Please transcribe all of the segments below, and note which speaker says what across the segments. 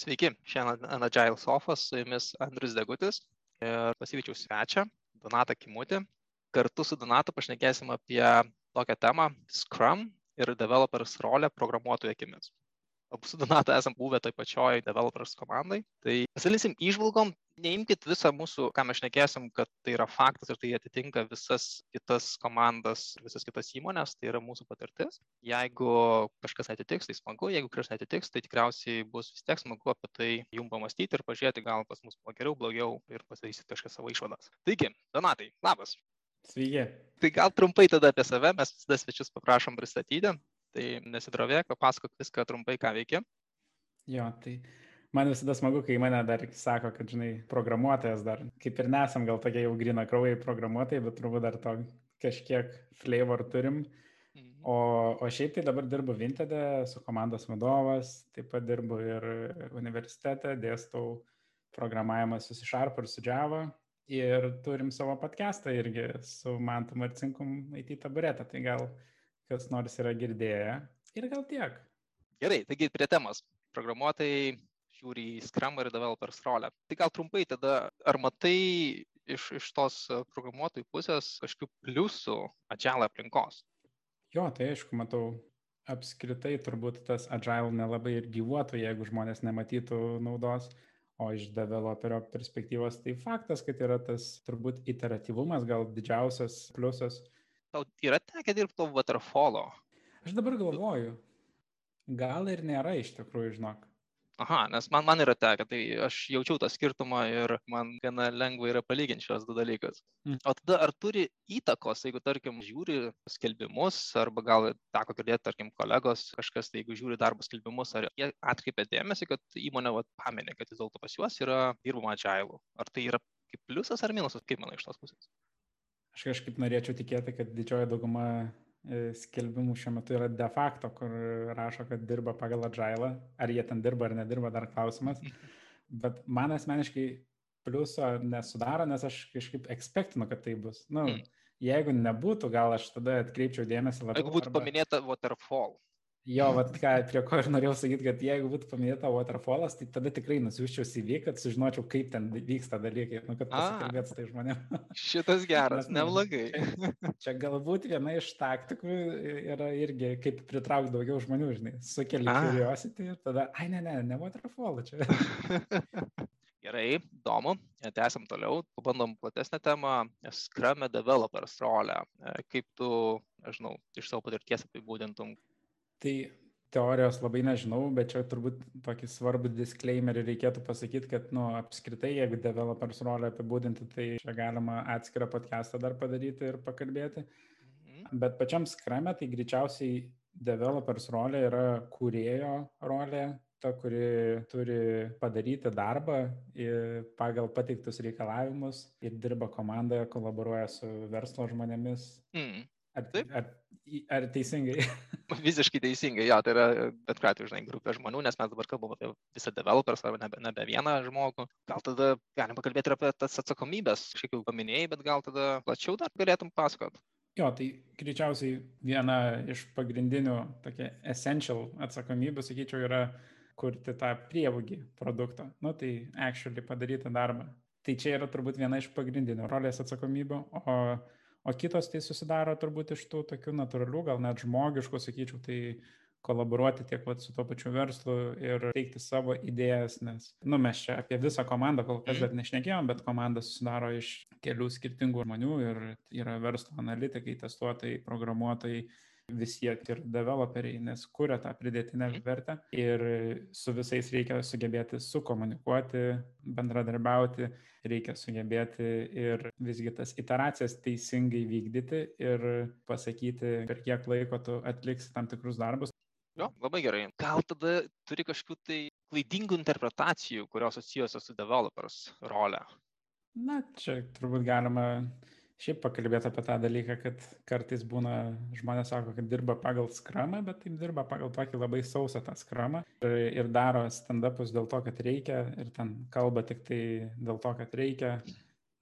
Speaker 1: Sveiki, šiandien ant Agile Sofos su jumis Andrius Degutis ir pasikviečiau svečią, Donatą Kimutį. Kartu su Donatu pašnekėsim apie tokią temą Scrum ir developers rolę programuotojų akimis abu su Donatu esam buvę toj pačioj developers komandai. Tai pasidalysim išvalgom, neimkite visą mūsų, ką mes šnekėsim, kad tai yra faktas ir tai atitinka visas kitas komandas visas kitas įmonės, tai yra mūsų patirtis. Jeigu kažkas netitiks, tai smagu, jeigu kažkas netitiks, tai tikriausiai bus vis tiek smagu apie tai jums pamastyti ir pažiūrėti, gal pas mus buvo geriau, blogiau ir pasidarysit kažką savo išvadas. Taigi, Donatai, labas.
Speaker 2: Sveiki.
Speaker 1: Tai gal trumpai tada apie save, mes visada svečius paprašom pristatyti. Tai nesidrovėk, papasakok viską trumpai, ką veiki.
Speaker 2: Jo, tai man visada smagu, kai mane dar sako, kad, žinai, programuotojas dar, kaip ir nesam gal tokie jau grina kraujai programuotojai, bet turbūt dar to kažkiek flavor turim. Mhm. O, o šiaip tai dabar dirbu Vintede, su komandos vadovas, taip pat dirbu ir universitete, dėstau programavimą su Sharp ir su Java. Ir turim savo podcastą irgi su Mantu Marcinkum IT taburetą. Tai gal kas nors yra girdėję. Ir gal tiek.
Speaker 1: Gerai, taigi prie temos. Programuotojai žiūri į Scrum ir developers rolę. Tai gal trumpai tada, ar matai iš, iš tos programuotojų pusės kažkokių pliusų agile aplinkos?
Speaker 2: Jo, tai aišku, matau, apskritai turbūt tas agile nelabai ir gyvuotų, jeigu žmonės nematytų naudos. O iš developerio perspektyvos tai faktas, kad yra tas turbūt iteratyvumas, gal didžiausias pliusas,
Speaker 1: tau yra tekę dirbti to waterfallo?
Speaker 2: Aš dabar galvoju, gal ir nėra iš tikrųjų, žinok.
Speaker 1: Aha, nes man, man yra tekę, tai aš jaučiau tą skirtumą ir man gana lengva yra palyginti šios du dalykus. Mm. O tada ar turi įtakos, jeigu, tarkim, žiūri skelbimus, arba gal teko girdėti, tarkim, kolegos, kažkas, tai jeigu žiūri darbo skelbimus, ar jie atkreipia dėmesį, kad įmonė vat, paminė, kad vis dėlto pas juos yra dirbama agile. Ar tai yra kaip pliusas ar minusas, kaip manai iš tos pusės?
Speaker 2: Aš kažkaip norėčiau tikėti, kad didžioji dauguma e, skelbimų šiuo metu yra de facto, kur rašo, kad dirba pagal agilą. Ar jie ten dirba ar nedirba, dar klausimas. Bet man asmeniškai pliuso nesudaro, nes aš kažkaip ekspektinu, kad tai bus. Nu, mm. Jeigu nebūtų, gal aš tada atkreipčiau dėmesį labiau.
Speaker 1: Jeigu būtų arba... paminėta waterfall.
Speaker 2: Jo, vat ką, prie ko ir norėjau sakyti, kad jeigu būtų paminėta waterfallas, tai tada tikrai nusiųščiau CV, kad sužinočiau, kaip ten vyksta dalykai, nu, kad pasikalbėtų tai žmonėm.
Speaker 1: Šitas geras, Nes, neblogai.
Speaker 2: Čia, čia galbūt viena iš taktikų yra irgi, kaip pritraukti daugiau žmonių, žinai, sukeli curiosity ir tada, ai ne, ne, ne waterfall čia.
Speaker 1: Gerai, įdomu, tęsiam toliau, pabandom platesnę temą, Scrum developers rolę. Kaip tu, nežinau, iš savo patirties apibūdintum,
Speaker 2: Tai teorijos labai nežinau, bet čia turbūt tokį svarbų disclaimerį reikėtų pasakyti, kad, nu, apskritai, jeigu developers rolę apibūdinti, tai čia galima atskirą podcastą dar padaryti ir pakalbėti. Mhm. Bet pačiam skrame, tai greičiausiai developers rolė yra kūrėjo rolė, ta, kuri turi padaryti darbą pagal pateiktus reikalavimus ir dirba komandoje, kolaboruoja su verslo žmonėmis. Mm. Ar, Taip? ar, ar teisingai?
Speaker 1: Visiškai teisingai, jo, tai yra bet kuriuo atveju, žinai, grupė žmonių, nes mes dabar kalbame apie visą developers arba nebe, nebe vieną žmogų. Gal tada galim pakalbėti ir apie tas atsakomybės, šiek tiek paminėjai, bet gal tada plačiau dar galėtum pasakot.
Speaker 2: Jo, tai greičiausiai viena iš pagrindinių tokia essential atsakomybių, sakyčiau, yra kurti tą prievogį produktą. Nu, tai actually padaryti darbą. Tai čia yra turbūt viena iš pagrindinių rolės atsakomybių, o o kitos tai susidaro turbūt iš tų tokių natūralių, gal net žmogiškų, sakyčiau, tai kolaboruoti tiek vat, su to pačiu verslu ir teikti savo idėjas, nes, nu, mes čia apie visą komandą kol kas dar nešnekėjom, bet komanda susidaro iš kelių skirtingų žmonių ir yra verslo analitikai, testuotojai, programuotojai, visi jie ir developeriai, nes kuria tą pridėtinę mhm. vertę ir su visais reikia sugebėti sukomunikuoti, bendradarbiauti, reikia sugebėti ir visgi tas iteracijas teisingai vykdyti ir pasakyti, per kiek laiko tu atliksi tam tikrus darbus.
Speaker 1: Jo, labai gerai. Gal tada turi kažkokių tai klaidingų interpretacijų, kurios susijusios su developers rolę?
Speaker 2: Na, čia turbūt galima šiaip pakalbėti apie tą dalyką, kad kartais būna, žmonės sako, kad dirba pagal skramą, bet taip dirba pagal tokį labai sausą tą skramą ir, ir daro stand-upus dėl to, kad reikia ir ten kalba tik tai dėl to, kad reikia.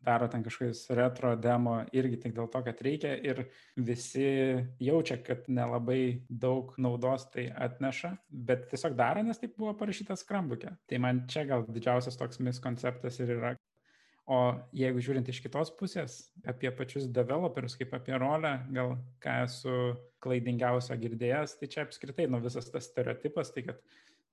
Speaker 2: daro ten kažkokius retro demo irgi tik dėl to, kad reikia ir visi jaučia, kad nelabai daug naudos tai atneša, bet tiesiog daro, nes taip buvo parašytas skrambuke. Tai man čia gal didžiausias toks miskonceptas ir yra. O jeigu žiūrint iš kitos pusės, apie pačius developerius, kaip apie rolę, gal ką esu klaidingiausio girdėjęs, tai čia apskritai nu, visas tas stereotipas, tai kad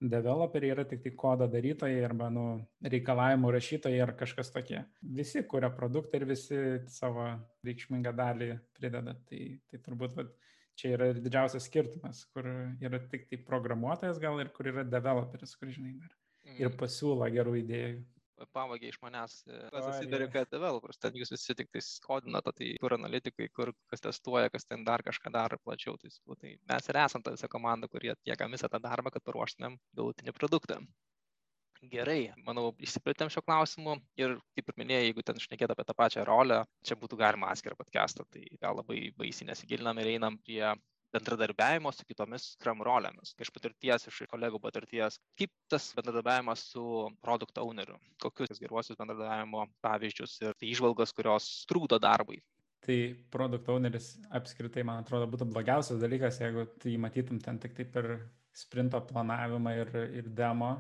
Speaker 2: developeriai yra tik tai kodo darytojai arba nu, reikalavimų rašytojai ar kažkas tokie. Visi kuria produktą ir visi savo reikšmingą dalį prideda. Tai, tai turbūt vat, čia yra ir didžiausias skirtumas, kur yra tik tai programuotojas gal ir kur yra developeris, kur žinai dar. Ir mm. pasiūlo gerų idėjų
Speaker 1: pavagė iš manęs, susidariu, kad developers, ten jūs visi tik tais kodinate, tai kur analitikai, kur kas testuoja, kas ten dar kažką daro plačiau, tai, tai mes ir esame ta visa komanda, kurie atlieka visą tą darbą, kad paruoštumėm galutinį produktą. Gerai, manau, išsiplėtėm šio klausimu ir, kaip ir minėjai, jeigu ten šnekėt apie tą pačią rolę, čia būtų galima atskirą podcastą, tai gal labai baisiai nesigilinam ir einam prie bendradarbiavimo su kitomis Scrum rolėmis. Iš patirties, iš kolegų patirties, kaip tas bendradarbiavimas su produkt owneriu, kokius geruosius bendradarbiavimo pavyzdžius ir tai išvalgas, kurios trūkdo darbui.
Speaker 2: Tai produkt owneris apskritai, man atrodo, būtų blogiausias dalykas, jeigu tai matytum ten tik tai per sprinto planavimą ir, ir demo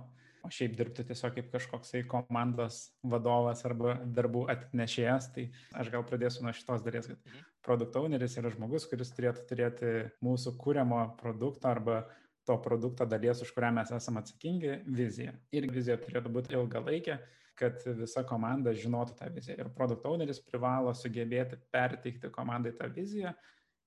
Speaker 2: o šiaip dirbti tiesiog kaip kažkoksai komandos vadovas arba darbų atnešėjas, tai aš gal pradėsiu nuo šitos dalies, kad mhm. Produkt owneris yra žmogus, kuris turėtų turėti mūsų kūriamo produkto arba to produkto dalies, už kurią mes esame atsakingi, viziją. Ir vizija turėtų būti ilgalaikė, kad visa komanda žinotų tą viziją. Ir produkt owneris privalo sugebėti perteikti komandai tą viziją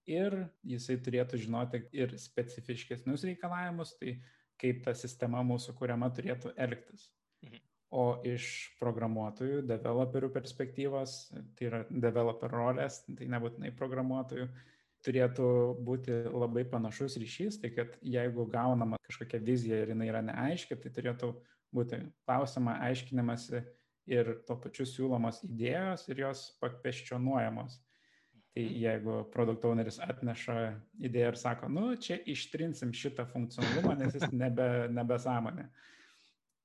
Speaker 2: ir jisai turėtų žinoti ir specifiškesnius reikalavimus, tai kaip ta sistema mūsų kuriama turėtų elgtis. Mhm. O iš programuotojų, developerių perspektyvos, tai yra developer rolės, tai nebūtinai programuotojų, turėtų būti labai panašus ryšys, tai kad jeigu gaunama kažkokia vizija ir jinai yra neaiški, tai turėtų būti klausima, aiškinimasi ir tuo pačiu siūlomos idėjos ir jos pakvestionuojamos. Tai mhm. jeigu produkt owneris atneša idėją ir sako, nu, čia ištrinsim šitą funkcionalumą, nes jis nebe, nebesąmonė,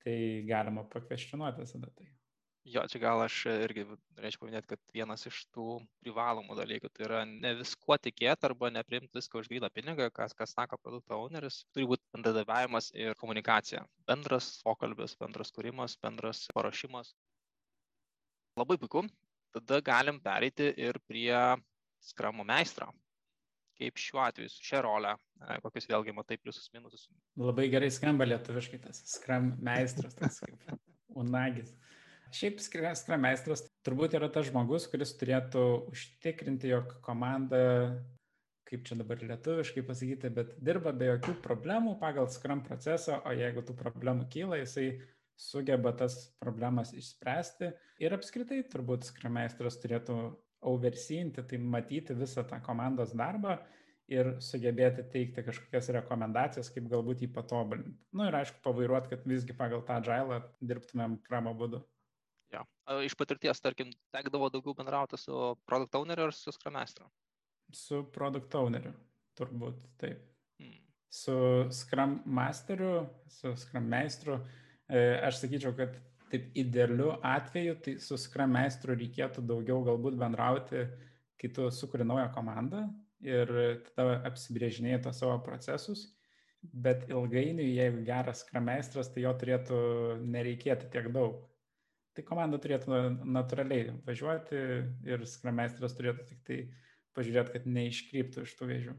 Speaker 2: tai galima pakvestionuoti visada tai.
Speaker 1: Jo, čia gal aš irgi norėčiau paminėti, kad vienas iš tų privalomų dalykų tai yra ne viskuo tikėti arba neprimti viską už gryną pinigą, kas, kas sako produkto owneris, turi būti bendradavimas ir komunikacija. Bendras pokalbis, bendras kūrimas, bendras paruošimas. Labai puiku. Tada galim pereiti ir prie skramo meistrą. Kaip šiuo atveju su šia rolė, e, kokius vėlgi matai pliusus minusus.
Speaker 2: Labai gerai skamba lietuviškai tas skram meistras, tas kaip unagis. Šiaip skram meistras turbūt yra tas žmogus, kuris turėtų užtikrinti, jog komanda, kaip čia dabar lietuviškai pasakyti, bet dirba be jokių problemų pagal skram procesą, o jeigu tų problemų kyla, jisai sugeba tas problemas išspręsti. Ir apskritai turbūt skram meistras turėtų overseenti, tai matyti visą tą komandos darbą ir sugebėti teikti kažkokias rekomendacijas, kaip galbūt jį patobulinti. Na nu, ir aišku, pavairuoti, kad visgi pagal tą džailą dirbtumėm kramo būdu.
Speaker 1: Ja. Iš patirties, tarkim, tekdavo daugiau bendrauti su produkt owneriu ar su scrum masteru?
Speaker 2: Su produkt owneriu, turbūt taip. Hmm. Su scrum masteriu, su scrum meistru, e, aš sakyčiau, kad taip idealiu atveju, tai su Scrum meistru reikėtų daugiau galbūt bendrauti, kai tu sukuri naują komandą ir tada apsibrėžinėjai tos savo procesus, bet ilgainiui, jeigu geras Scrum meistras, tai jo turėtų nereikėti tiek daug. Tai komanda turėtų natūraliai važiuoti ir Scrum meistras turėtų tik tai pažiūrėti, kad neiškryptų iš tų vėžių.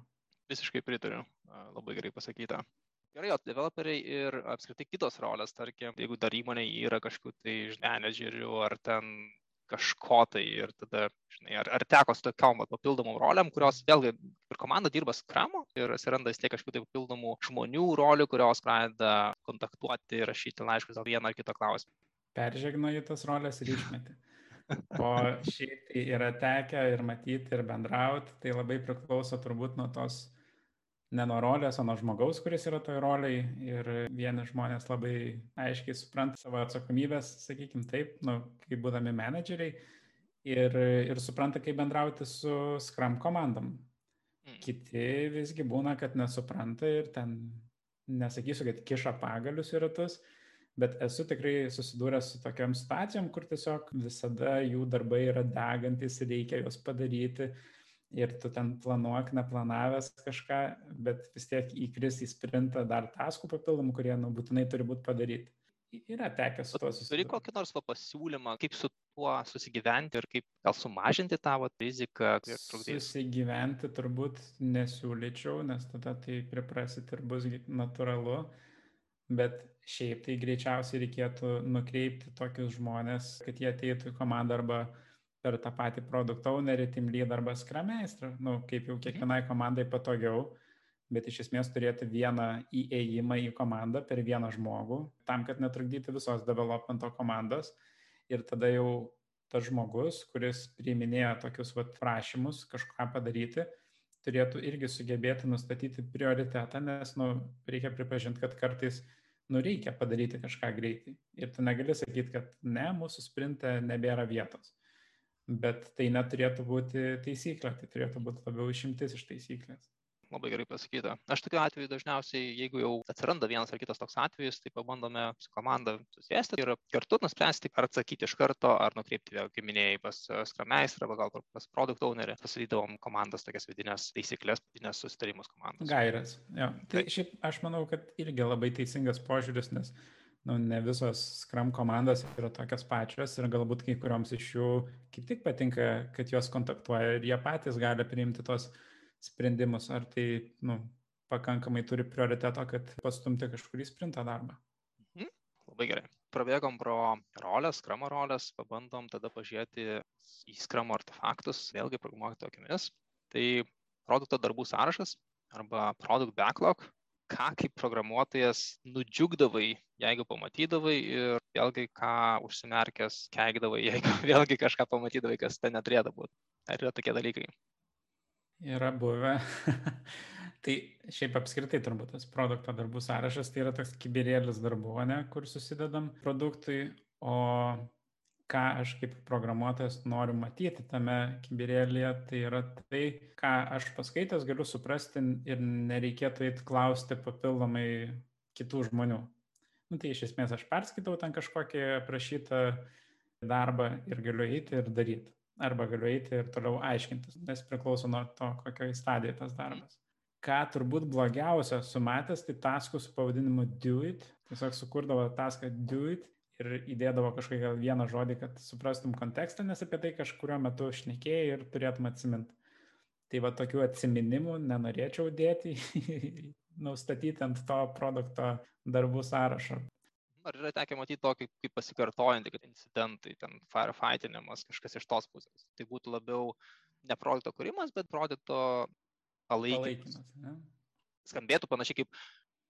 Speaker 1: Visiškai pritariu, labai gerai pasakyta. Gerai, o developeriai ir apskritai kitos rolės, tarkim, jeigu dar įmonėje yra kažkokių tai menedžerių ar ten kažko tai ir tada, žinai, ar, ar teko su tokiom papildomom roliam, kurios vėlgi ir komanda dirba skramo ir atsiranda vis tiek kažkokių tai papildomų žmonių rolių, kurios pradeda kontaktuoti, rašyti laiškus dėl vieno ar kito klausimo.
Speaker 2: Peržegnoji tas rolės ir išmeti. O šiaip tai yra tekę ir matyti ir bendrauti, tai labai priklauso turbūt nuo tos ne nuo rolės, o nuo žmogaus, kuris yra toj roliai. Ir vieni žmonės labai aiškiai supranta savo atsakomybės, sakykim taip, nu, kaip būdami menedžeriai, ir, ir supranta, kaip bendrauti su Scrum komandom. Mm. Kiti visgi būna, kad nesupranta ir ten, nesakysiu, kad kiša pagalius į ratus, bet esu tikrai susidūręs su tokiam situacijom, kur tiesiog visada jų darbai yra degantis ir reikia juos padaryti ir tu ten planuok, neplanavęs kažką, bet vis tiek įkris į sprintą dar taskų papildomų, kurie nu, būtinai turi būti padaryti. Yra tekęs su tuo susidurti.
Speaker 1: Turi kokį nors pasiūlymą, kaip su tuo susigyventi ir kaip gal sumažinti tavo riziką?
Speaker 2: Susigyventi turbūt nesiūlyčiau, nes tada tai priprasit ir bus natūralu. Bet šiaip tai greičiausiai reikėtų nukreipti tokius žmonės, kad jie ateitų į komandą arba per tą patį produkt ownerį, team lead arba scrum meistrą, nu, kaip jau mhm. kiekvienai komandai patogiau bet iš esmės turėti vieną įėjimą į komandą per vieną žmogų, tam, kad netrukdyti visos developmento komandos. Ir tada jau tas žmogus, kuris priiminėja tokius vat, prašymus kažką padaryti, turėtų irgi sugebėti nustatyti prioritetą, nes nu, reikia pripažinti, kad kartais nu, reikia padaryti kažką greitai. Ir tu negali sakyti, kad ne, mūsų sprinte nebėra vietos. Bet tai neturėtų būti taisyklė, tai turėtų būti labiau išimtis iš taisyklės
Speaker 1: labai gerai pasakyta. Aš tokiu atveju dažniausiai, jeigu jau atsiranda vienas ar kitas toks atvejis, tai pabandome su komanda susėsti ir kartu nuspręsti, ar atsakyti iš karto, ar nukreipti, vėl, kaip minėjai, pas skrameistrą, arba gal pas produkt ownerį, pasidarydavom komandas tokias vidinės taisyklės, vidinės susitarimus komandos.
Speaker 2: Gairės, jo. Tai šiaip aš manau, kad irgi labai teisingas požiūris, nes nu, ne visos Scrum komandos yra tokios pačios ir galbūt kai kurioms iš jų kaip tik patinka, kad jos kontaktuoja ir jie patys gali priimti tos sprendimus, ar tai nu, pakankamai turi prioriteto, kad pastumti kažkurį sprintą darbą.
Speaker 1: Mhm. Labai gerai. Prabėgom pro rolės, skramo rolės, pabandom tada pažiūrėti į skramo artefaktus, vėlgi programuoti tokiamis. Tai produkto darbų sąrašas arba product backlog, ką kaip programuotojas nudžiugdavai, jeigu pamatydavai ir vėlgi ką užsimerkęs keikdavai, jeigu vėlgi kažką pamatydavai, kas ten neturėtų būti. Ar yra tokie dalykai?
Speaker 2: Yra buvę. tai šiaip apskritai turbūt tas produkto darbų sąrašas tai yra toks kibirėlis darbų, ne, kur susidedam produktui, o ką aš kaip programuotojas noriu matyti tame kibirėlėje, tai yra tai, ką aš paskaitęs galiu suprasti ir nereikėtų eiti klausti papildomai kitų žmonių. Nu, tai iš esmės aš perskaitau ten kažkokį aprašytą darbą ir galiu eiti ir daryti arba galiu eiti ir toliau aiškintis, nes priklauso nuo to, kokioje stadijoje tas darbas. Ką turbūt blogiausia sumatęs, tai taskų su pavadinimu do it, tiesiog sukurdavo taską do it ir įdėdavo kažkokią vieną žodį, kad suprastum kontekstą, nes apie tai kažkurio metu šnekėjai ir turėtum atsiminti. Tai va tokių atsiminimų nenorėčiau dėti, nustatyti ant to produkto darbų sąrašo
Speaker 1: ar yra tekę matyti tokį kaip pasikartojantį, kad incidentai, ten firefightinėmas, kažkas iš tos pusės. Tai būtų labiau ne produkto kūrimas, bet produkto palaikymas. palaikymas? Skambėtų panašiai kaip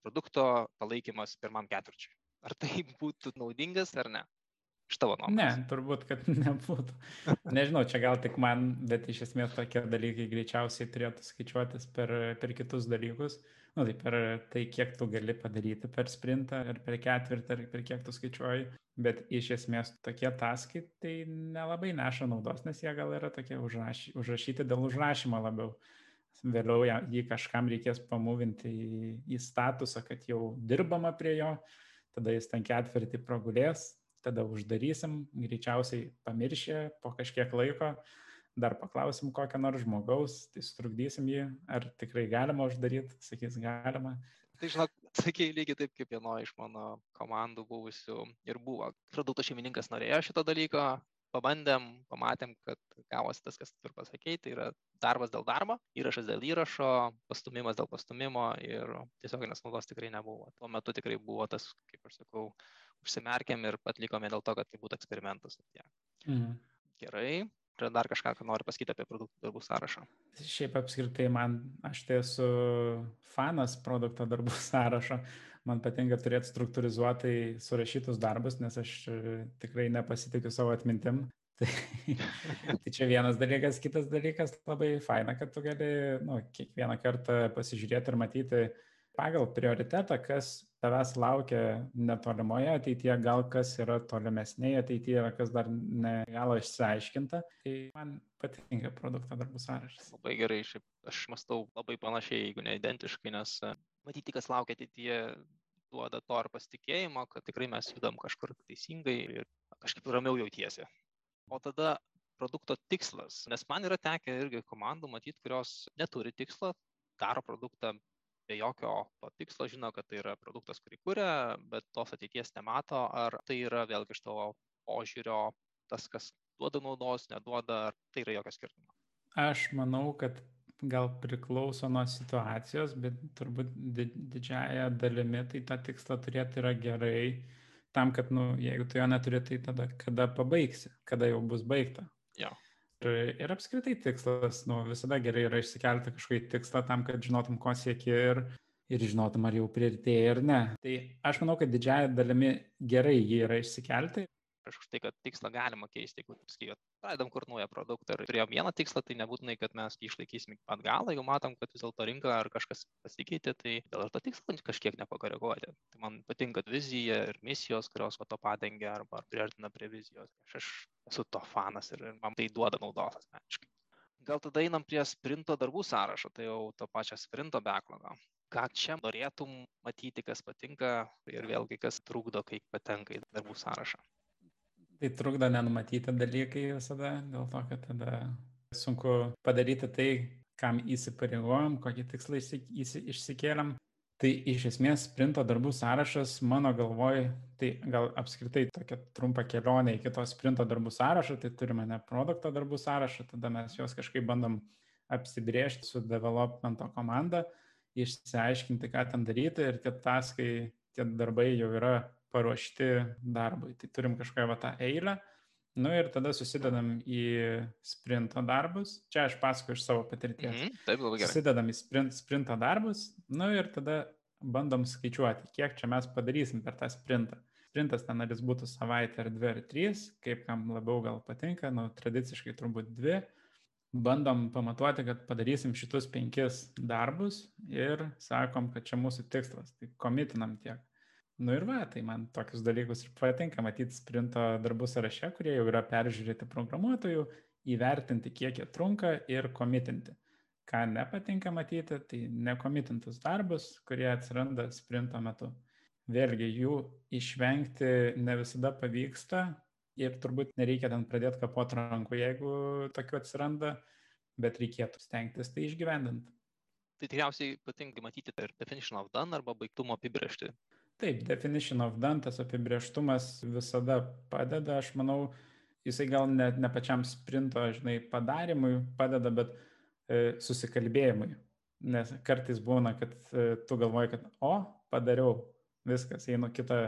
Speaker 1: produkto palaikymas pirmam ketvirčiui. Ar tai būtų naudingas ar ne? Iš tavo nuomonės.
Speaker 2: Ne, turbūt, kad nebūtų. Nežinau, čia gal tik man, bet iš esmės tokie dalykai greičiausiai turėtų skaičiuotis per, per kitus dalykus. Uh, nu, tai per tai, kiek tu gali padaryti per sprintą, ar per ketvirtį, ar per kiek tu skaičiuoji. Bet iš esmės tokie taskai tai nelabai neša naudos, nes jie gal yra tokie užrašy, užrašyti dėl užrašymo labiau. Vėliau jį kažkam reikės pamūvinti į, į statusą, kad jau dirbama prie jo, tada jis ten ketvirtį pragulės, tada uždarysim, greičiausiai pamiršę po kažkiek laiko dar paklausim kokio nors žmogaus, tai sutrukdysim jį, ar tikrai galima uždaryti, sakys galima.
Speaker 1: Tai žinok, sakė lygiai taip, kaip vienoje iš mano komandų buvusių ir buvo. Produkto šeimininkas norėjo šito dalyko, pabandėm, pamatėm, kad gavosi tas, kas tu ir pasakėjai, tai yra darbas dėl darbo, įrašas dėl įrašo, pastumimas dėl pastumimo ir tiesioginės naudos tikrai nebuvo. Tuo metu tikrai buvo tas, kaip aš sakau, užsimerkėm ir atlikome dėl to, kad tai būtų eksperimentas. Mhm. Gerai, ar dar kažką, ką nori pasakyti apie produktų darbų sąrašą?
Speaker 2: Šiaip apskritai man, aš tai esu fanas produkto darbų sąrašo. Man patinka turėti struktūrizuotai surašytus darbus, nes aš e, tikrai nepasitikiu savo atmintim. Tai, tai čia vienas dalykas, kitas dalykas labai faina, kad tu gali nu, kiekvieną kartą pasižiūrėti ir matyti pagal prioritetą, kas tavęs laukia netolimoje ateityje, gal kas yra tolimesnėje ateityje, kas dar ne galo išsiaiškinta. Tai man patinka produkto darbų sąrašas.
Speaker 1: Labai gerai, šiaip aš mastau labai panašiai, jeigu ne identiškai, nes matyti, kas laukia ateityje, duoda to ir pasitikėjimo, kad tikrai mes judam kažkur teisingai ir kažkaip ramiau jautiesi. O tada produkto tikslas, nes man yra tekę irgi komandų matyti, kurios neturi tikslo, daro produktą be jokio to tikslo, žino, kad tai yra produktas, kurį kuria, bet tos ateities nemato, ar tai yra vėlgi iš tavo požiūrio tas, kas duoda naudos, neduoda, ar tai yra jokio skirtumo.
Speaker 2: Aš manau, kad gal priklauso nuo situacijos, bet turbūt didžiaja dalimi tai tą tikslą turėti yra gerai, tam, kad, nu, jeigu tu jo neturi, tai tada kada pabaigsi, kada jau bus baigta.
Speaker 1: Jo.
Speaker 2: Ir, ir apskritai tikslas, nu, visada gerai yra išsikelti kažkokį tikslą tam, kad žinotum, ko sieki ir, ir žinotum, ar jau prieartėjai ar ne. Tai aš manau, kad didžiaja dalimi gerai jį yra išsikelti
Speaker 1: aš už tai, kad tikslą galima keisti, jeigu, sakykime, pradedam kur naują produktą ir turėjom vieną tikslą, tai nebūtinai, kad mes jį išlaikysim pat galą, jeigu matom, kad vis dėlto rinka ar kažkas pasikeitė, tai dėl to tikslo kažkiek nepakoreguoti. Tai man patinka vizija ir misijos, kurios va to padengia arba priartina prie vizijos. Aš, aš esu to fanas ir man tai duoda naudos asmeniškai. Gal tada einam prie sprinto darbų sąrašo, tai jau to pačio sprinto backlogą ką čia norėtum matyti, kas patinka ir vėlgi kas trukdo, kai patenka į darbų sąrašą.
Speaker 2: Tai trukdo nenumatyti dalykai visada, dėl to, kad tada sunku padaryti tai, kam įsipareigojom, kokį tikslą išsikėlėm. Tai iš esmės sprinto darbų sąrašas mano galvoj, tai gal apskritai tokia trumpa kelionė iki to sprinto darbų sąrašo, tai turime ne produkto darbų sąrašą, tada mes juos kažkaip bandom apsibriežti su developmento komanda, išsiaiškinti, ką ten daryti ir kad taskai, tie darbai jau yra paruošti darbui. Tai turim kažkokią va tą eilę. Nu ir tada susidedam į sprinto darbus. Čia aš pasakoju iš savo patirties. Mm
Speaker 1: -hmm, taip, labai gerai.
Speaker 2: Susidedam į sprint, sprinto darbus. Nu ir tada bandom skaičiuoti, kiek čia mes padarysim per tą sprintą. Sprintas ten ar jis būtų savaitė ar dvi ar trys, kaip kam labiau gal patinka, nu tradiciškai turbūt dvi. Bandom pamatuoti, kad padarysim šitus penkis darbus ir sakom, kad čia mūsų tikslas. Tai komitinam tiek. Nu ir va, tai man tokius dalykus ir patinka matyti sprinto darbų sąraše, kurie jau yra peržiūrėti programuotojų, įvertinti, kiek jie trunka ir komitinti. Ką nepatinka matyti, tai nekomitintus darbus, kurie atsiranda sprinto metu. Vėlgi, jų išvengti ne visada pavyksta ir turbūt nereikia ten pradėti kapot rankų, jeigu tokių atsiranda, bet reikėtų stengtis tai išgyvendinti.
Speaker 1: Tai tikriausiai patinka matyti ir definition of done arba baigtumo apibriežti.
Speaker 2: Taip, definition of done, tas apibrieštumas visada padeda, aš manau, jisai gal net ne pačiam sprinto, žinai, padarimui padeda, bet e, susikalbėjimui. Nes kartais būna, kad e, tu galvoji, kad, o, padariau, viskas, einu kitą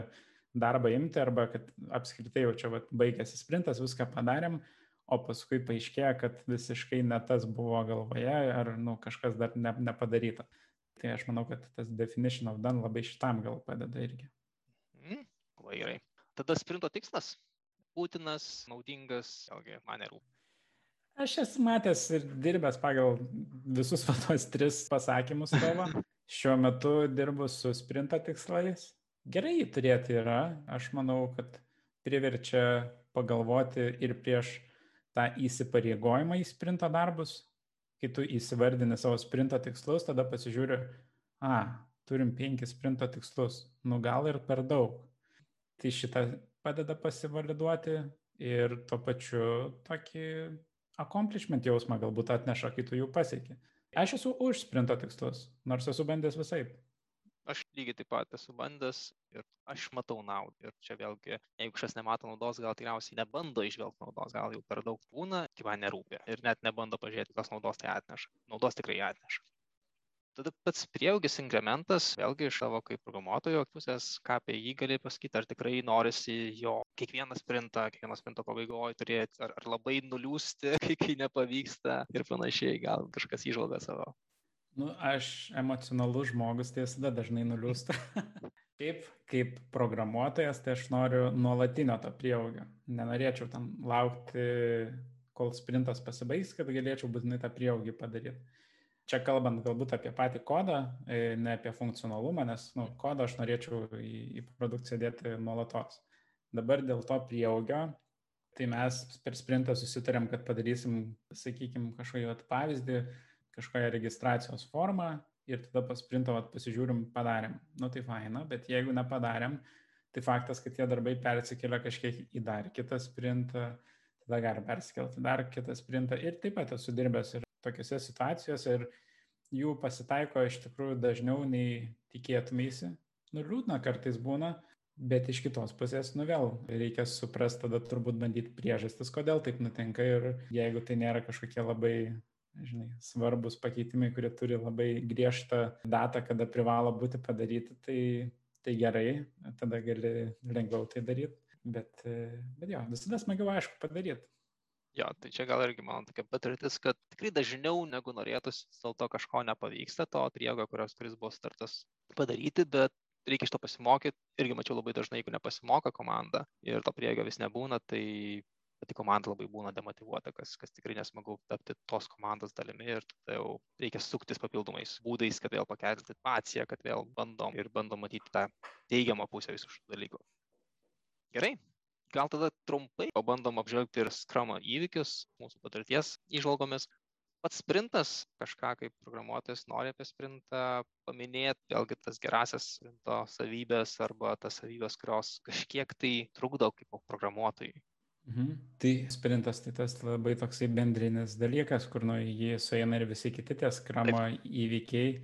Speaker 2: darbą imti, arba kad apskritai jau čia vat, baigėsi sprintas, viską padarėm, o paskui paaiškėjo, kad visiškai ne tas buvo galvoje, ar nu, kažkas dar ne, nepadaryta. Tai aš manau, kad tas definition of done labai šitam gal padeda irgi.
Speaker 1: Mm, labai gerai. Tada sprinto tikslas būtinas, naudingas, vėlgi man nerūpi.
Speaker 2: Aš esu matęs ir dirbęs pagal visus tos tris pasakymus tavo. Šiuo metu dirbu su sprinto tikslais. Gerai jį turėti yra. Aš manau, kad priverčia pagalvoti ir prieš tą įsipareigojimą į sprinto darbus, kai tu įsivardini savo sprinto tikslus, tada pasižiūri, a, turim penkis sprinto tikslus, nu gal ir per daug. Tai šitą padeda pasivaliduoti ir tuo pačiu tokį accomplishment jausmą galbūt atneša, kai tu jų pasieki. Aš esu už sprinto tikslus, nors esu bandęs visai
Speaker 1: aš lygiai taip pat esu bandęs ir aš matau naudą. Ir čia vėlgi jeigu kažkas nemato naudos gal tikriausiai nebando įžvelgt naudos gal jau per daug būna tai man nerūpi ir net nebando pažiūrėti kokios naudos tai atneša. Naudos tikrai atneša. Tada pats prieaugis inkrementas vėlgi iš savo kaip programuotojo pusės ką apie jį gali pasakyti ar tikrai norisi jo kiekvieną sprintą kiekvieno sprinto pabaigoj turėti ar, ar labai nuliūsti kai, kai nepavyksta ir panašiai gal kažkas įžvalga savo.
Speaker 2: Nu, aš emocionalus žmogus, tai visada dažnai nuliūsta. Kaip, kaip programuotojas, tai aš noriu nuolatinio to prieaugio. Nenorėčiau tam laukti, kol sprintas pasibaigs, kad galėčiau būtinai tą prieaugį padaryti. Čia kalbant galbūt apie patį kodą, e, ne apie funkcionalumą, nes nu, kodą aš norėčiau į, į produkciją dėti nuolatos. Dabar dėl to prieaugio, tai mes per sprintą susitarėm, kad padarysim, sakykime, kažkokį pavyzdį, kažkokią registracijos formą, ir tada pas sprintą vat, pasižiūrim, padarėm. Nu tai faina, bet jeigu nepadarėm, tai faktas, kad tie darbai persikelia kažkiek į dar kitą sprintą, tada gali persikelti dar kitą sprintą ir taip pat esu dirbęs ir tokiuose situacijose ir jų pasitaiko iš tikrųjų dažniau nei tikėtumėsi. Nu, liūdna kartais būna, bet iš kitos pusės, nu vėl, reikia suprasti, tada turbūt bandyti priežastis, kodėl taip nutinka ir jeigu tai nėra kažkokie labai žinai, svarbus pakeitimai, kurie turi labai griežtą datą, kada privalo būti padaryti, tai, tai gerai, tada gali lengviau tai daryti. Bet, bet jo, visada smagiau, aišku, padaryti.
Speaker 1: Jo, tai čia gal irgi mano tokia patirtis, kad tikrai dažniau negu norėtųsi, dėl to kažko nepavyksta, to priego, kurios, kuris buvo startas padaryti, bet reikia iš to pasimokyti. Irgi mačiau labai dažnai, jeigu nepasimoka komanda ir to priego vis nebūna, tai pati komanda labai būna demotivuota, kas, kas tikrai nesmagu tapti tos komandos dalimi ir tada jau reikia suktis papildomais būdais, kad vėl pakelti paciją, kad vėl bandom ir bandom matyti tą teigiamą pusę visų šių dalykų. Gerai, gal tada trumpai pabandom apžvelgti ir skramo įvykius mūsų patirties įžvalgomis. Pats sprintas, kažką kaip programuotojas nori apie sprintą paminėti, vėlgi tas gerasias sprinto savybės arba tas savybės, kurios kažkiek tai trukdo kaip programuotojai
Speaker 2: Mhm. Tai sprintas tai tas labai toksai bendrinis dalykas, kur nuo jį sueina ir visi kiti tie skramo įvykiai.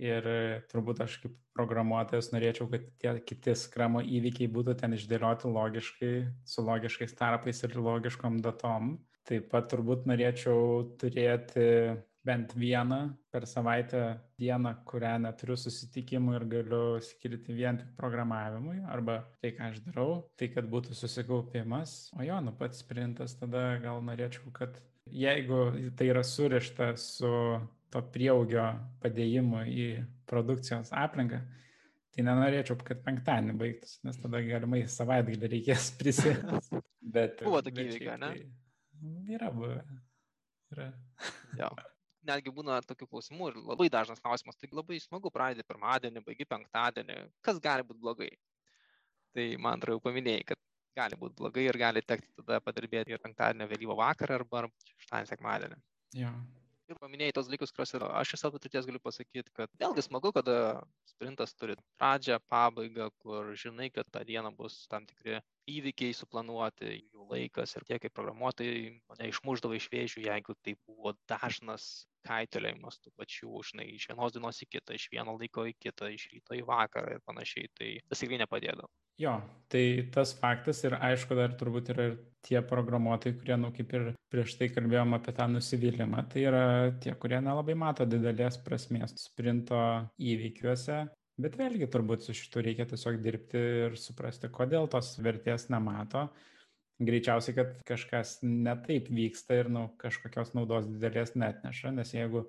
Speaker 2: Ir turbūt aš kaip programuotojas norėčiau, kad tie kiti skramo įvykiai būtų ten išdėlioti logiškai, su logiškais tarpais ir logiškom datom. Taip pat turbūt norėčiau turėti bent vieną per savaitę dieną, kurią neturiu susitikimų ir galiu skirti vien tik programavimui arba tai, ką aš darau, tai kad būtų susikaupimas. O jo, nu pats sprintas tada gal norėčiau, kad jeigu tai yra surišta su to prieaugio padėjimu į produkcijos aplinką, tai nenorėčiau, kad penktadienį baigtųsi, nes tada galimai savaitgalį reikės prisėsti.
Speaker 1: Bet, Buvo tokie įvykiai, ne?
Speaker 2: Tai yra buvę. Yra.
Speaker 1: Jo netgi būna tokių klausimų ir labai dažnas klausimas, tai labai smagu pradėti pirmadienį, baigi penktadienį, kas gali būti blogai. Tai man atrodo jau paminėjai, kad gali būti blogai ir gali tekti tada padirbėti ir penktadienio vėlyvo vakarą arba šeštadienį, sekmadienį.
Speaker 2: Ja.
Speaker 1: Ir paminėjai tos dalykus, kuriuos ir aš iš savo patirties galiu pasakyti, kad vėlgi smagu, kada sprintas turi pradžią, pabaigą, kur žinai, kad tą dieną bus tam tikri įvykiai suplanuoti, jų laikas ir tie kaip programuotojai mane išmuždavo iš vėžių, jeigu tai buvo dažnas kaitaliojimas tų pačių, žinai, iš vienos dienos į kitą, iš vieno laiko į kitą, iš ryto į vakarą ir panašiai, tai tas tikrai nepadėdavo.
Speaker 2: Jo, tai tas faktas ir aišku dar turbūt yra ir tie programuotojai, kurie, nu, kaip ir prieš tai kalbėjom apie tą nusivylimą, tai yra tie, kurie nelabai mato didelės prasmės sprinto įvykiuose, bet vėlgi turbūt su šitu reikia tiesiog dirbti ir suprasti, kodėl tos vertės nemato greičiausiai, kad kažkas netaip vyksta ir nu, kažkokios naudos didelės net neša, nes jeigu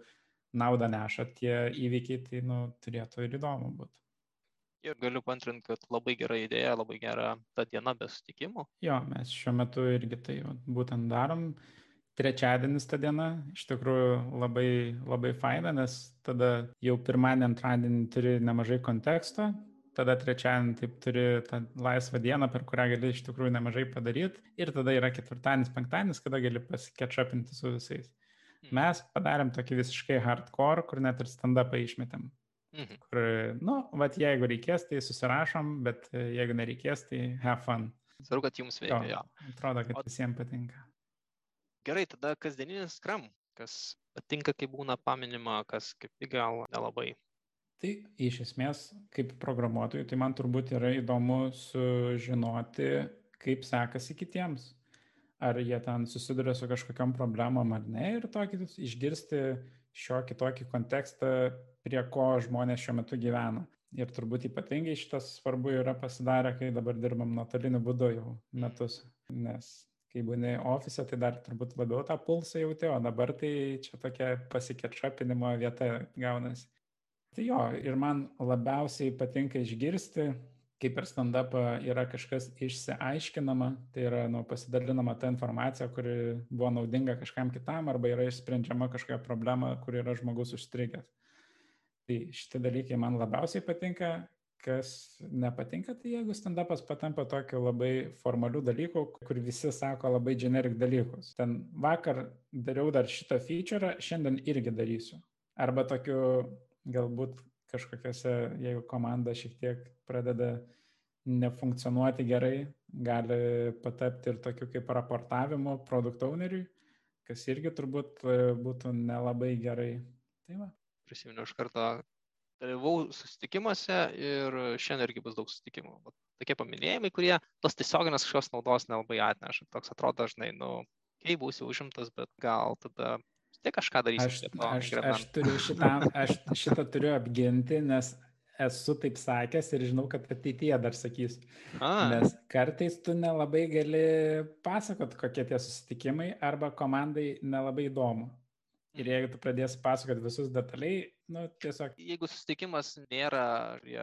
Speaker 2: naudą neša tie įvykiai, tai nu, turėtų ir įdomu būti.
Speaker 1: Ir galiu pantrinti, kad labai gera idėja, labai gera ta diena be sutikimų.
Speaker 2: Jo, mes šiuo metu irgi tai būtent darom. Trečiadienis ta diena iš tikrųjų labai, labai faina, nes tada jau pirmadienį, antradienį turi nemažai konteksto, tada trečiadienį taip turi tą laisvą dieną, per kurią gali iš tikrųjų nemažai padaryti ir tada yra ketvirtadienis, penktadienis, kada gali pasiketšapinti su visais. Mhm. Mes padarėm tokį visiškai hardcore, kur net ir stand-upą išmetėm. Mhm. Kur, nu, vat jeigu reikės, tai susirašom, bet jeigu nereikės, tai have fun.
Speaker 1: Svarbu, kad jums veikia. Jo,
Speaker 2: atrodo, kad o... visiems patinka.
Speaker 1: Gerai, tada kasdieninis skram, kas patinka, kai būna paminima, kas kaip gal nelabai.
Speaker 2: Tai iš esmės, kaip programuotojui, tai man turbūt yra įdomu sužinoti, kaip sekasi kitiems. Ar jie ten susiduria su kažkokiam problemom ar ne ir tokį išgirsti šio kitokį kontekstą, prie ko žmonės šiuo metu gyvena. Ir turbūt ypatingai šitas svarbu yra pasidarę, kai dabar dirbam nuotoliniu būdu jau metus. Nes kai būni ofise, tai dar turbūt labiau tą pulsą jauti, o dabar tai čia tokia pasiketšapinimo vieta gaunasi. Tai jo, ir man labiausiai patinka išgirsti, kai per stand-upą yra kažkas išsiaiškinama, tai yra nu, pasidalinama ta informacija, kuri buvo naudinga kažkam kitam arba yra išsprendžiama kažkokia problema, kur yra žmogus užstrigęs. Tai šitie dalykai man labiausiai patinka, kas nepatinka, tai jeigu stand-upas patampa tokiu labai formaliu dalyku, kur visi sako labai generik dalykus. Ten vakar dariau dar šitą feature, šiandien irgi darysiu. Arba tokiu galbūt kažkokiose, jeigu komanda šiek tiek pradeda nefunkcionuoti gerai, gali patapti ir tokiu kaip raportavimu produkt owneriui, kas irgi turbūt e, būtų nelabai gerai. Tai va.
Speaker 1: Prisiminiau iš karto, dalyvau susitikimuose ir šiandien irgi bus daug susitikimų. Tokie paminėjimai, kurie tos tiesioginės kažkokios naudos nelabai atneša. Toks atrodo dažnai, nu, kai būsiu užimtas, bet gal tada tiek kažką darysiu.
Speaker 2: Aš, aš, aš, turiu šitą, aš šitą turiu apginti, nes esu taip sakęs ir žinau, kad ateityje dar sakys. A. Nes kartais tu nelabai gali pasakot, kokie tie susitikimai, arba komandai nelabai įdomu. Ir jeigu tu pradėsi pasakot visus detaliai, nu, tiesiog.
Speaker 1: Jeigu susitikimas nėra prie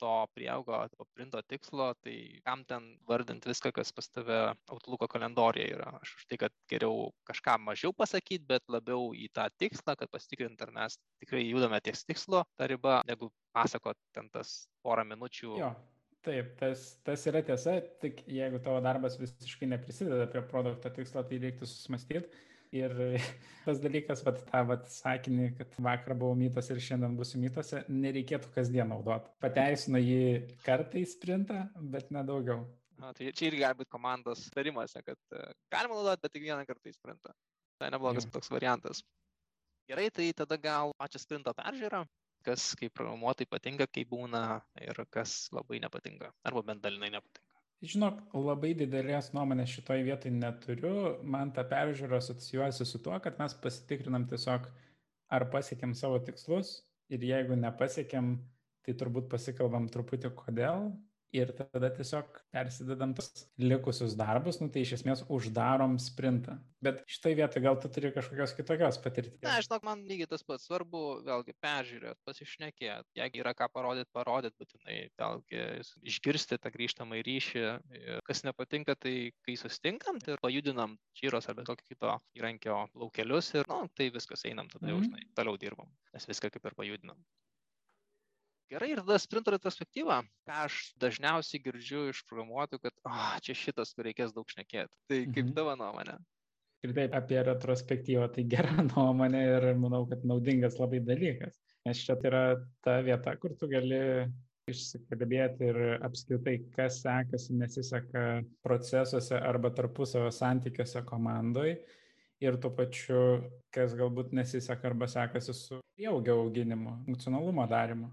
Speaker 1: to prieaugo, to printo tikslo, tai kam ten vardinti viską, kas pas tave Outlooko kalendorijoje yra. Aš už tai, kad geriau kažką mažiau pasakyti, bet labiau į tą tikslą, kad pasitikrinti, ar mes tikrai judame ties tikslo, ta riba, negu pasakot ten tas porą minučių.
Speaker 2: Jo. Taip, tas, tas yra tiesa, tik jeigu tavo darbas visiškai neprisideda prie produkto tikslo, tai reiktų susimastyti Ir tas dalykas, vat, tą vat, sakinį, kad vakar buvau mytas ir šiandien būsiu mytose, nereikėtų kasdien naudoti. Pateisino jį kartą į sprintą, bet nedaugiau.
Speaker 1: Na, tai čia irgi gali būti komandos tarimuose, kad uh, galima naudoti, bet tik vieną kartą į sprintą. Tai neblogas Jau. toks variantas. Gerai, tai tada gal pačią sprinto peržiūrą, kas kaip programuotojai patinka, kai būna ir kas labai nepatinka, arba bent dalinai nepatinka.
Speaker 2: Žinok, labai didelės nuomonės šitoje vietoje neturiu. Man ta peržiūra asocijuojasi su tuo, kad mes pasitikrinam tiesiog, ar pasiekėm savo tikslus ir jeigu nepasiekėm, tai turbūt pasikalbam truputį kodėl ir tada tiesiog persidedam tos likusius darbus, nu tai iš esmės uždarom sprintą. Bet šitai vietoj gal tu turi kažkokios kitokios patirties.
Speaker 1: Na, žinok, man lygiai tas pats svarbu, vėlgi peržiūrėti, pasišnekėti, jeigu yra ką parodyti, parodyti būtinai, vėlgi išgirsti tą grįžtamą ryšį. Kas nepatinka, tai kai sustinkam, tai pajudinam čyros ar bet kokio kito įrankio laukelius ir, na, nu, tai viskas einam, tada jau, mhm. žinai, toliau dirbam, nes viską kaip ir pajudinam. Gerai, ir tada sprinto retrospektyva, ką aš dažniausiai girdžiu iš programuotojų, kad, oh, čia šitas, kur reikės daug šnekėti. Tai kaip mhm. tavo nuomonė?
Speaker 2: Ir taip apie retrospektyvą, tai gera nuomonė ir manau, kad naudingas labai dalykas. Nes čia tai yra ta vieta, kur tu gali išsikalbėti ir apskritai, kas sekasi, nesiseka procesuose arba tarpusavio santykiuose komandoje ir tuo pačiu, kas galbūt nesiseka arba sekasi su prieaugio auginimu, funkcionalumo darimu.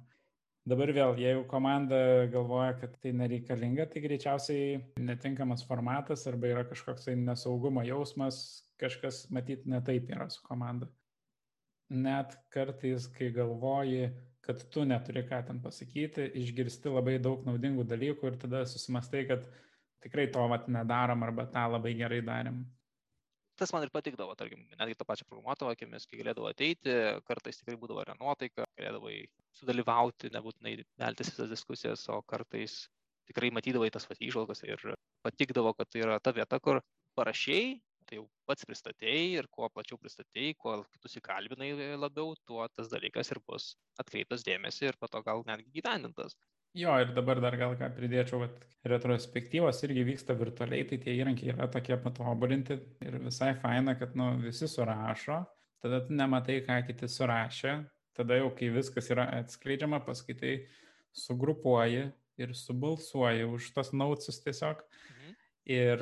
Speaker 2: Dabar vėl, jeigu komanda galvoja, kad tai nereikalinga, tai greičiausiai netinkamas formatas arba yra kažkoks tai nesaugumo jausmas, kažkas matyt netaip yra su komanda. Net kartais, kai galvoji, kad tu neturi ką ten pasakyti, išgirsti labai daug naudingų dalykų ir tada susimastai, kad tikrai to vat nedarom arba tą labai gerai darėm
Speaker 1: tas man ir patikdavo, tarkim, netgi tą pačią programuotojo akimis, kai galėdavo ateiti, kartais tikrai būdavo yra nuotaika, galėdavai sudalyvauti, nebūtinai veltis visas diskusijas, o kartais tikrai matydavai tas vat įžvalgas ir patikdavo, kad tai yra ta vieta, kur parašiai, tai jau pats pristatėjai ir kuo plačiau pristatėjai, kuo kitus įkalbinai labiau, tuo tas dalykas ir bus atkreiptas dėmesį ir po to gal netgi gyvendintas.
Speaker 2: Jo, ir dabar dar gal ką pridėčiau, kad retrospektyvos irgi vyksta virtualiai, tai tie įrankiai yra tokie patobulinti ir visai faina, kad nu, visi surašo, tada tu nematai, ką kiti surašė, tada jau kai viskas yra atskleidžiama, paskaitai sugrupuoji ir subalsuoji už tos naucius tiesiog. Mhm. Ir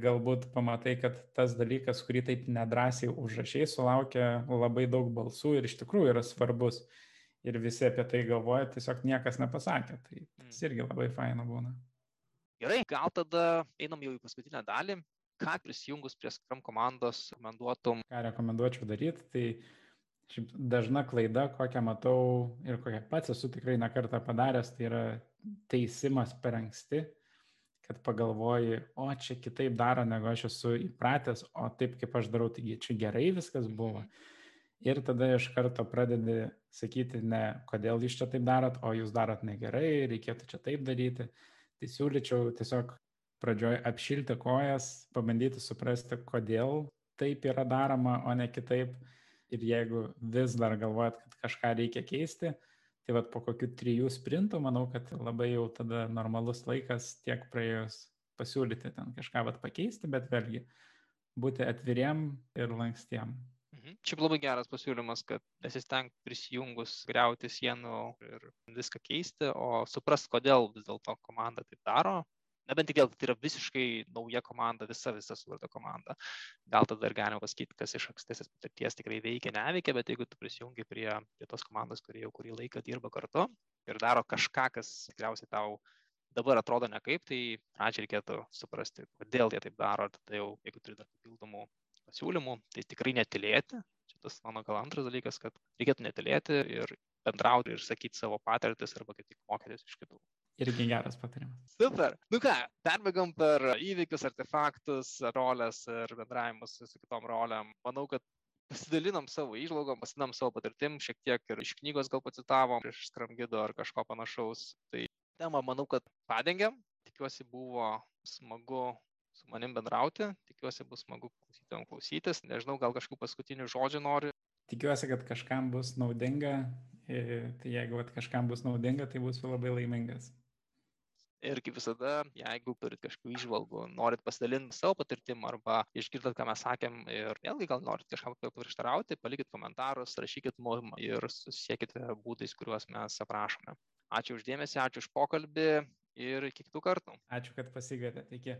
Speaker 2: galbūt pamatai, kad tas dalykas, kurį taip nedrasiai užrašiai, sulaukia labai daug balsų ir iš tikrųjų yra svarbus ir visi apie tai galvoja, tiesiog niekas nepasakė. Tai tas mm. irgi labai faina būna.
Speaker 1: Gerai, gal tada einam jau į paskutinę dalį. Ką prisijungus prie Scrum komandos rekomenduotum?
Speaker 2: Ką rekomenduočiau daryti, tai šiaip dažna klaida, kokią matau ir kokią pats esu tikrai nekartą padaręs, tai yra teisimas per anksti, kad pagalvoji, o čia kitaip daro, negu aš esu įpratęs, o taip kaip aš darau, taigi čia gerai viskas buvo. Ir tada iš karto pradedi sakyti ne, kodėl jūs čia taip darot, o jūs darot negerai, reikėtų čia taip daryti. Tai siūlyčiau tiesiog pradžioj apšilti kojas, pabandyti suprasti, kodėl taip yra daroma, o ne kitaip. Ir jeigu vis dar galvojat, kad kažką reikia keisti, tai vad po kokių trijų sprintų, manau, kad labai jau tada normalus laikas tiek praėjus pasiūlyti ten kažką vad pakeisti, bet vėlgi būti atviriem ir lankstiem.
Speaker 1: Mhm. Čia labai geras pasiūlymas, kad nesisteng prisijungus greuti sienų ir viską keisti, o suprast, kodėl vis dėlto komanda taip daro. Nebent tik dėl tai yra visiškai nauja komanda, visa visa sukurta komanda. Gal tada ir galima pasakyti, kas iš ankstesnės patirties tikrai veikia, neveikia, bet jeigu tu prisijungi prie, prie tos komandos, kurie jau kurį laiką dirba kartu ir daro kažką, kas tikriausiai tau dabar atrodo nekaip, tai pradžiai reikėtų suprasti, kodėl jie taip daro, tada jau, jeigu turi dar papildomų pasiūlymų, tai tikrai netilėti. Čia tas mano gal antras dalykas, kad reikėtų netilėti ir bendrauti ir sakyti savo patirtis arba kaip tik mokytis iš kitų.
Speaker 2: Irgi geras patarimas.
Speaker 1: Super. Nu ką, perbėgam per įvykius, artefaktus, rolės ir bendravimus su kitom rolėm. Manau, kad pasidalinom savo įžvalgom, pasidalinom savo patirtim, šiek tiek ir iš knygos gal pacitavom, iš skramgido ar kažko panašaus. Tai temą manau, kad padengėm. Tikiuosi buvo smagu su manim bendrauti. Tikiuosi bus smagu klausytojams klausytis. Nežinau, gal kažkokių paskutinių žodžių nori.
Speaker 2: Tikiuosi, kad kažkam bus naudinga. Tai jeigu kažkam bus naudinga, tai bus labai laimingas.
Speaker 1: Ir kaip visada, jeigu turit kažkokių išvalgų, norit pasidalinti savo patirtim arba išgirdat, ką mes sakėm ir vėlgi gal norit kažkam prieštarauti, palikit komentarus, rašykit mum ir susiekite būdais, kuriuos mes aprašome. Ačiū uždėmesi, ačiū už pokalbį ir iki kitų kartų.
Speaker 2: Ačiū, kad pasigėdėte. Iki.